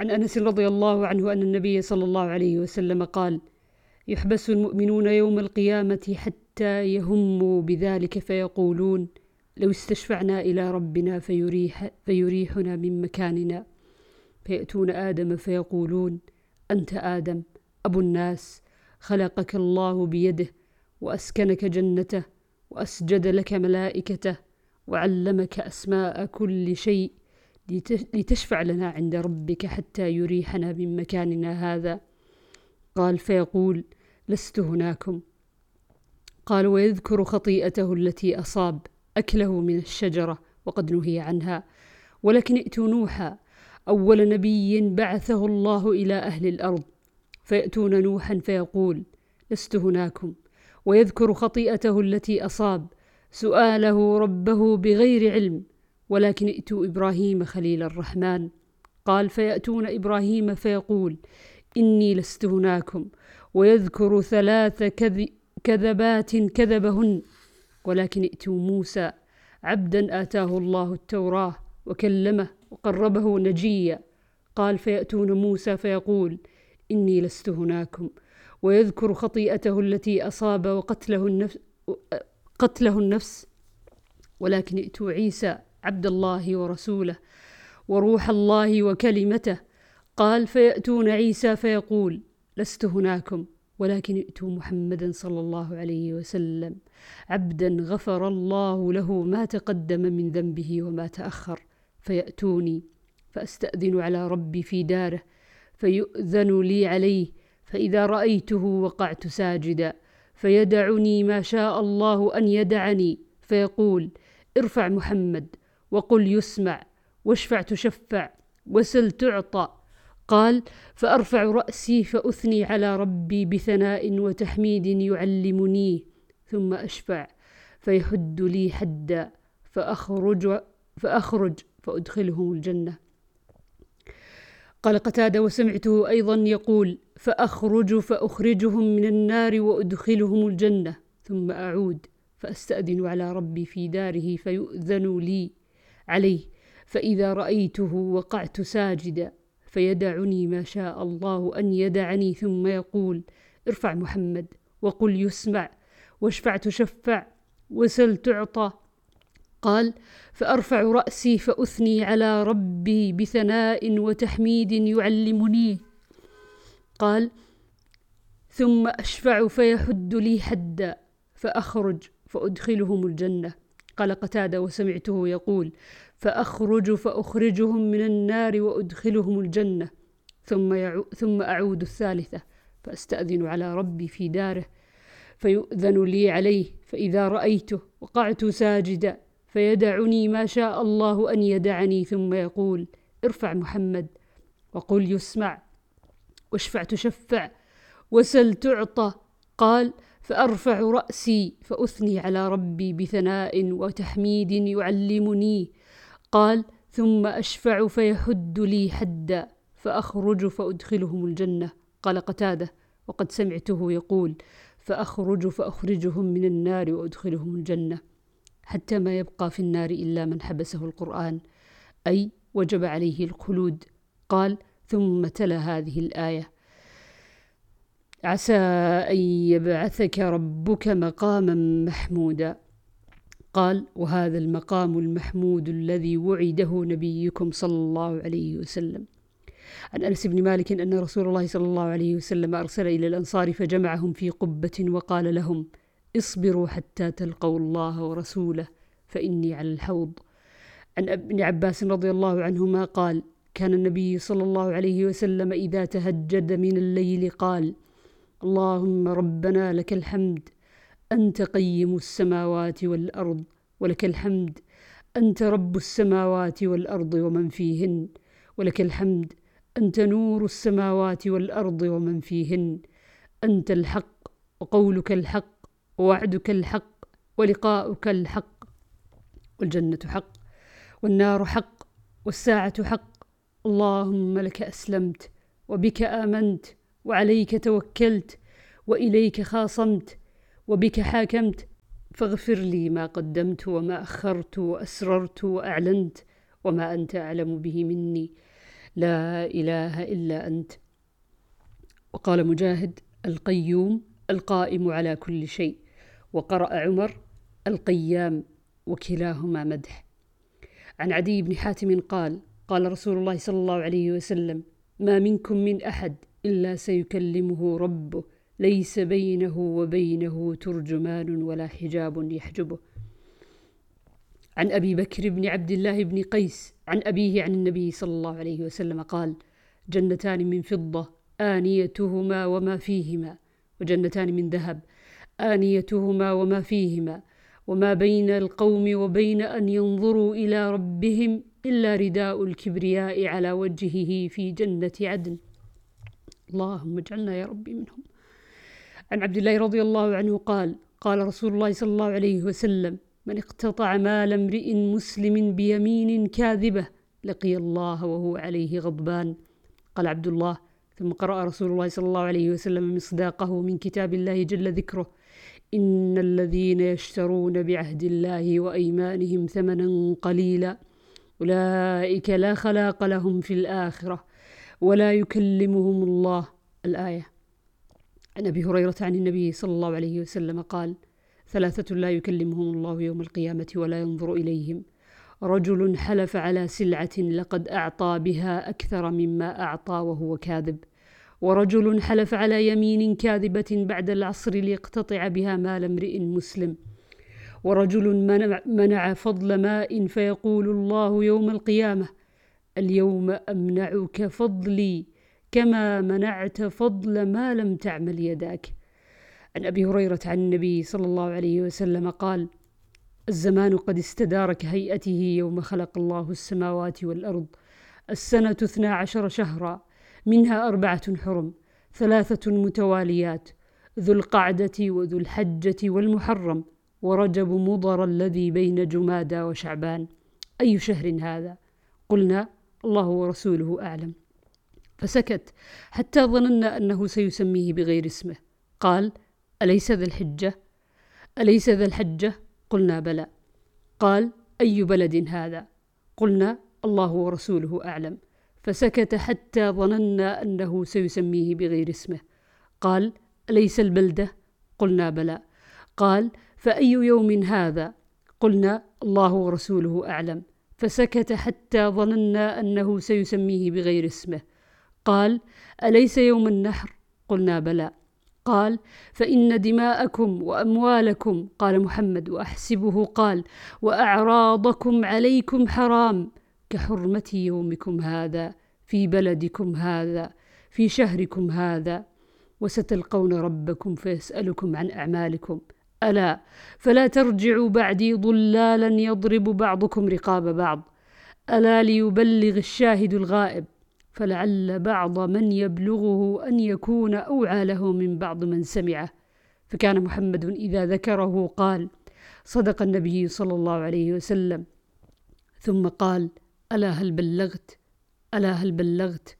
عن أنس رضي الله عنه أن النبي صلى الله عليه وسلم قال يحبس المؤمنون يوم القيامة حتى يهموا بذلك فيقولون لو استشفعنا إلى ربنا فيريح فيريحنا من مكاننا. فيأتون آدم فيقولون أنت آدم أبو الناس خلقك الله بيده وأسكنك جنته وأسجد لك ملائكته وعلمك أسماء كل شيء لتشفع لنا عند ربك حتى يريحنا من مكاننا هذا. قال فيقول لست هناكم. قال ويذكر خطيئته التي أصاب أكله من الشجرة وقد نهي عنها ولكن ائتوا نوحا أول نبي بعثه الله إلى أهل الأرض. فيأتون نوحا فيقول لست هناكم. ويذكر خطيئته التي أصاب سؤاله ربه بغير علم. ولكن ائتوا إبراهيم خليل الرحمن. قال فيأتون إبراهيم فيقول إني لست هناكم ويذكر ثلاث كذبات كذبهن. ولكن ائتوا موسى عبدا آتاه الله التوراه وكلمه وقربه نجيا. قال فيأتون موسى فيقول إني لست هناكم ويذكر خطيئته التي أصاب وقتله النفس قتله النفس. ولكن ائتوا عيسى عبد الله ورسوله وروح الله وكلمته. قال فيأتون عيسى فيقول لست هناكم ولكن ائتوا محمدا صلى الله عليه وسلم. عبدا غفر الله له ما تقدم من ذنبه وما تأخر. فيأتوني فأستأذن على ربي في داره فيؤذن لي عليه فإذا رأيته وقعت ساجدا. فيدعني ما شاء الله أن يدعني فيقول ارفع محمد وقل يسمع واشفع تشفع وسل تعطى. قال فأرفع رأسي فأثني على ربي بثناء وتحميد يعلمنيه ثم أشفع فيحد لي حدا فأخرج فأخرج فادخلهم الجنة. قال قتادة وسمعته أيضا يقول فأخرج فأخرجهم من النار وأدخلهم الجنة ثم أعود فأستأذن على ربي في داره فيؤذن لي. عليه فإذا رأيته وقعت ساجدا فيدعني ما شاء الله أن يدعني ثم يقول ارفع محمد وقل يسمع واشفع تشفع وسل تعطى. قال فأرفع رأسي فأثني على ربي بثناء وتحميد يعلمنيه قال ثم أشفع فيحد لي حدا فأخرج فأدخلهم الجنة. قال قتادة وسمعته يقول فأخرج فأخرجهم من النار وأدخلهم الجنة ثم يعو ثم أعود الثالثة فأستأذن على ربي في داره فيؤذن لي عليه فإذا رأيته وقعت ساجدا فيدعني ما شاء الله أن يدعني ثم يقول ارفع محمد وقل يسمع واشفع تشفع وسل تعطى قال فأرفع رأسي فأثني على ربي بثناء وتحميد يعلمني. قال ثم أشفع فيحد لي حدا فأخرج فأدخلهم الجنة. قال قتادة وقد سمعته يقول فأخرج فأخرجهم من النار وأدخلهم الجنة. حتى ما يبقى في النار إلا من حبسه القرآن أي وجب عليه الخلود. قال ثم تلا هذه الآية. عسى أن يبعثك ربك مقاما محمودا. قال وهذا المقام المحمود الذي وعده نبيكم صلى الله عليه وسلم. عن أنس بن مالك إن رسول الله صلى الله عليه وسلم أرسل إلى الأنصار فجمعهم في قبة وقال لهم اصبروا حتى تلقوا الله ورسوله فإني على الحوض. عن ابن عباس رضي الله عنهما قال كان النبي صلى الله عليه وسلم إذا تهجد من الليل قال اللهم ربنا لك الحمد. أنت قيم السماوات والأرض ولك الحمد. أنت رب السماوات والأرض ومن فيهن ولك الحمد. أنت نور السماوات والأرض ومن فيهن. أنت الحق وقولك الحق ووعدك الحق ولقاؤك الحق. والجنة حق والنار حق والساعة حق. اللهم لك أسلمت وبك آمنت وعليك توكلت وإليك خاصمت وبك حاكمت فاغفر لي ما قدمت وما أخرت وأسررت وأعلنت وما أنت أعلم به مني. لا إله إلا أنت. وقال مجاهد القيوم القائم على كل شيء. وقرأ عمر القيام وكلاهما مدح. عن عدي بن حاتم قال قال رسول الله صلى الله عليه وسلم ما منكم من أحد إلا سيكلمه ربه ليس بينه وبينه ترجمان ولا حجاب يحجبه. عن أبي بكر بن عبد الله بن قيس عن أبيه عن النبي صلى الله عليه وسلم قال جنتان من فضة آنيتهما وما فيهما وجنتان من ذهب آنيتهما وما فيهما وما بين القوم وبين أن ينظروا إلى ربهم إلا رداء الكبرياء على وجهه في جنة عدن. اللهم اجعلنا يا ربي منهم. عن عبد الله رضي الله عنه قال قال رسول الله صلى الله عليه وسلم من اقتطع مال امرئ مسلم بيمين كاذبة لقي الله وهو عليه غضبان. قال عبد الله ثم قرأ رسول الله صلى الله عليه وسلم مصداقه من كتاب الله جل ذكره إن الذين يشترون بعهد الله وأيمانهم ثمنا قليلا أولئك لا خلاق لهم في الآخرة. ولا يكلمهم الله. الآية. عن أبي هريرة عن النبي صلى الله عليه وسلم قال ثلاثة لا يكلمهم الله يوم القيامة ولا ينظر إليهم. رجل حلف على سلعة لقد أعطى بها أكثر مما أعطى وهو كاذب. ورجل حلف على يمين كاذبة بعد العصر ليقتطع بها مال امرئ مسلم. ورجل منع, فضل ماء فيقول الله يوم القيامة اليوم أمنعك فضلي كما منعت فضل ما لم تعمل يداك. عن أبي هريرة عن النبي صلى الله عليه وسلم قال الزمان قد استدار كهيئته يوم خلق الله السماوات والأرض. السنة اثنا عشر شهرا منها أربعة حرم ثلاثة متواليات ذو القعدة وذو الحجة والمحرم ورجب مضر الذي بين جمادى وشعبان. أي شهر هذا؟ قلنا الله ورسوله أعلم فسكت حتى ظننا أنه سيسميه بغير اسمه قال أليس ذا الحجة؟ أليس ذا الحجة؟ قلنا بلى قال أي بلد هذا؟ قلنا الله ورسوله أعلم فسكت حتى ظننا أنه سيسميه بغير اسمه قال أليس البلدة؟ قلنا بلى قال فأي يوم هذا؟ قلنا الله ورسوله أعلم فسكت حتى ظننا أنه سيسميه بغير اسمه. قال أليس يوم النحر؟ قلنا بلى. قال فإن دماءكم وأموالكم قال محمد وأحسبه قال وأعراضكم عليكم حرام كحرمة يومكم هذا في بلدكم هذا في شهركم هذا وستلقون ربكم فيسألكم عن أعمالكم. ألا فلا ترجعوا بعدي ضلالا يضرب بعضكم رقاب بعض. ألا ليبلغ الشاهد الغائب فلعل بعض من يبلغه أن يكون أوعى له من بعض من سمعه. فكان محمد إذا ذكره قال صدق النبي صلى الله عليه وسلم. ثم قال ألا هل بلغت؟ ألا هل بلغت؟